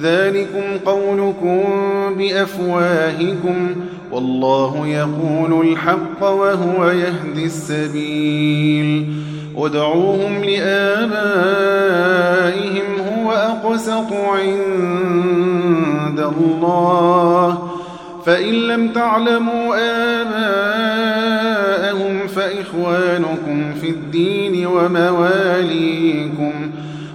ذلكم قولكم بأفواهكم والله يقول الحق وهو يهدي السبيل. ادعوهم لآبائهم هو أقسط عند الله. فإن لم تعلموا آباءهم فإخوانكم في الدين ومواليكم.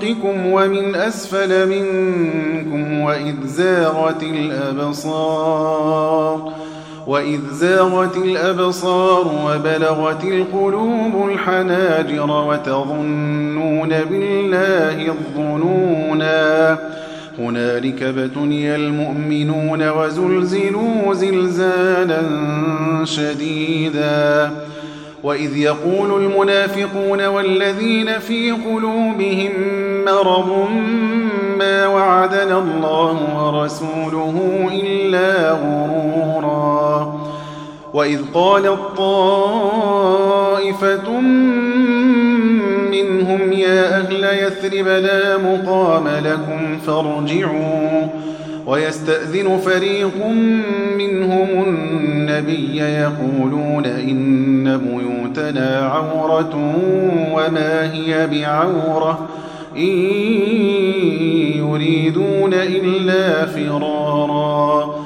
فوقكم ومن أسفل منكم وإذ زاغت الأبصار وإذ زاغت الأبصار وبلغت القلوب الحناجر وتظنون بالله الظنونا. هنالك ابتلي المؤمنون وزلزلوا زلزالا شديدا. وإذ يقول المنافقون والذين في قلوبهم مرض ما وعدنا الله ورسوله إلا غرورا. وإذ قالت طائفة منهم يا أهل يثرب لا مقام لكم فارجعوا ويستأذن فريق منهم النبي يقولون إن بيوتنا عورة وما هي بعورة إن يريدون إلا فرارا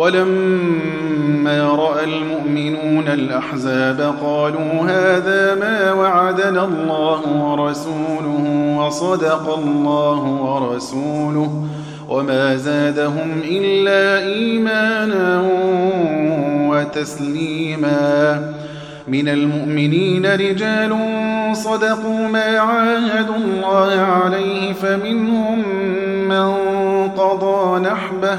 ولما رأى المؤمنون الأحزاب قالوا هذا ما وعدنا الله ورسوله وصدق الله ورسوله وما زادهم إلا إيمانا وتسليما. من المؤمنين رجال صدقوا ما عاهدوا الله عليه فمنهم من قضى نحبه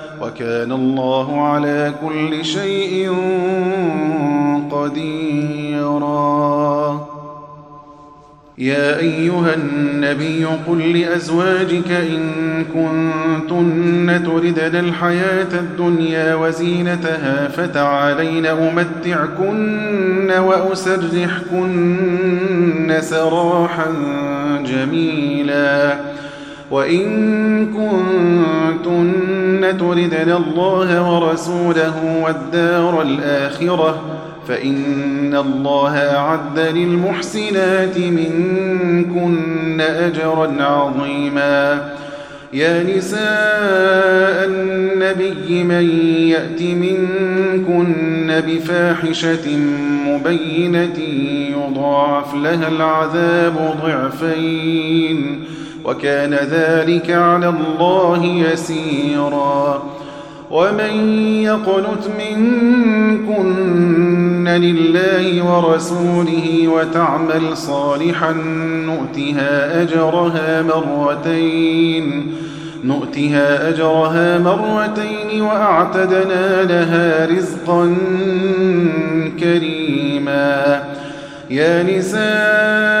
وكان الله على كل شيء قديرا. يا أيها النبي قل لأزواجك إن كنتن تردن الحياة الدنيا وزينتها فتعالين أمتعكن وأسرحكن سراحا جميلا. وإن كنتن تردن الله ورسوله والدار الآخرة فإن الله أعد للمحسنات منكن أجرا عظيما. يا نساء النبي من يأت منكن بفاحشة مبينة يضاعف لها العذاب ضعفين. وكان ذلك على الله يسيرا. ومن يقنت منكن لله ورسوله وتعمل صالحا نؤتها أجرها مرتين نؤتها أجرها مرتين وأعتدنا لها رزقا كريما. يا نساء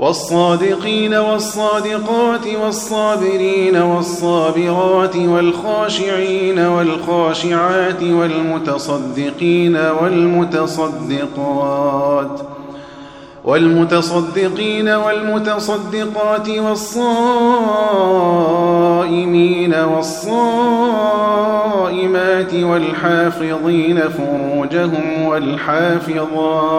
والصادقين والصادقات والصابرين والصابرات والخاشعين والخاشعات والمتصدقين والمتصدقات والمتصدقين والمتصدقات والصائمين والصائمات والحافظين فروجهم والحافظات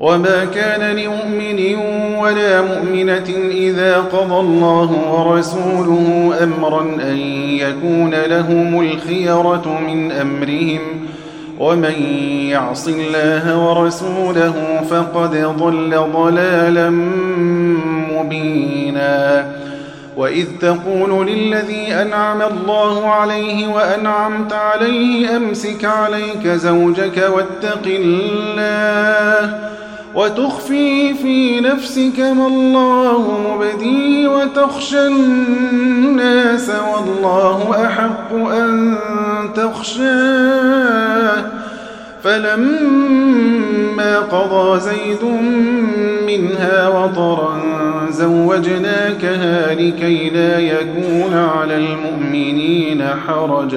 وما كان لمؤمن ولا مؤمنة إذا قضى الله ورسوله أمرا أن يكون لهم الخيرة من أمرهم ومن يعص الله ورسوله فقد ضل ضلالا مبينا. وإذ تقول للذي أنعم الله عليه وأنعمت عليه أمسك عليك زوجك واتق الله وتخفي في نفسك ما الله مبديه وتخشى الناس والله أحق أن تخشاه. فلما قضى زيد منها وطرا زوجناكها لكي لا يكون على المؤمنين حرج.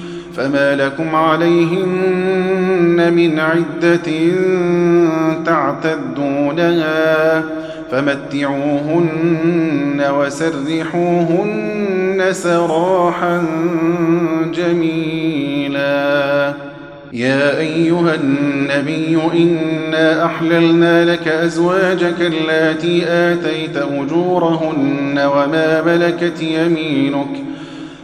فما لكم عليهن من عدة تعتدونها فمتعوهن وسرحوهن سراحا جميلا. يا أيها النبي إنا أحللنا لك أزواجك اللاتي آتيت أجورهن وما ملكت يمينك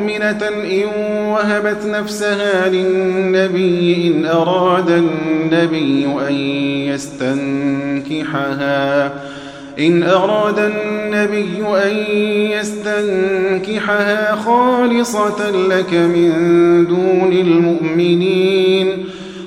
إن وهبت نفسها للنبي إن أراد النبي أن يستنكحها. إن أراد النبي أن يستنكحها خالصة لك من دون المؤمنين.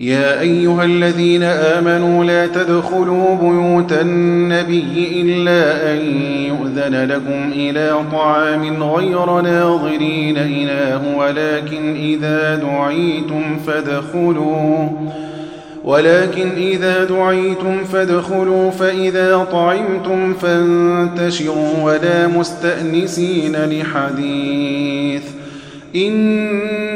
يا أيها الذين آمنوا لا تدخلوا بيوت النبي إلا أن يؤذن لكم إلى طعام غير ناظرين إله ولكن إذا دعيتم فادخلوا. ولكن إذا دعيتم فادخلوا فإذا طعمتم فانتشروا ولا مستأنسين لحديث. إن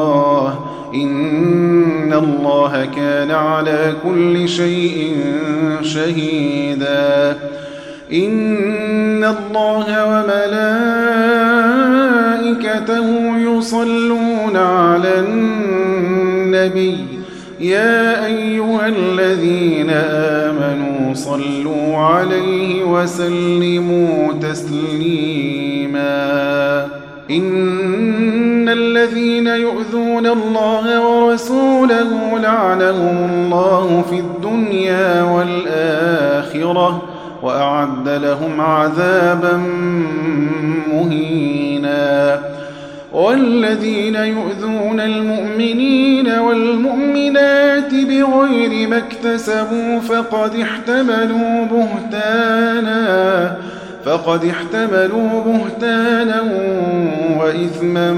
إن الله كان على كل شيء شهيدا. إن الله وملائكته يصلون على النبي. يا أيها الذين آمنوا صلوا عليه وسلموا تسليما. إن الذين يؤذون الله ورسوله لعنهم الله في الدنيا والآخرة وأعد لهم عذابا مهينا. والذين يؤذون المؤمنين والمؤمنات بغير ما اكتسبوا فقد احتملوا بهتانا فقد احتملوا بهتانا وإثما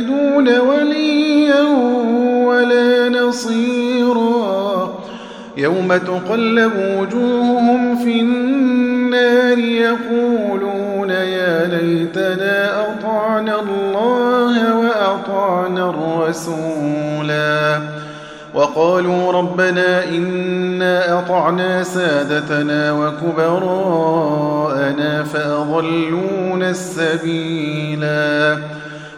يجدون وليا ولا نصيرا. يوم تقلب وجوههم في النار يقولون يا ليتنا أطعنا الله وأطعنا الرسولا. وقالوا ربنا إنا أطعنا سادتنا وكبراءنا فأضلون السبيلا.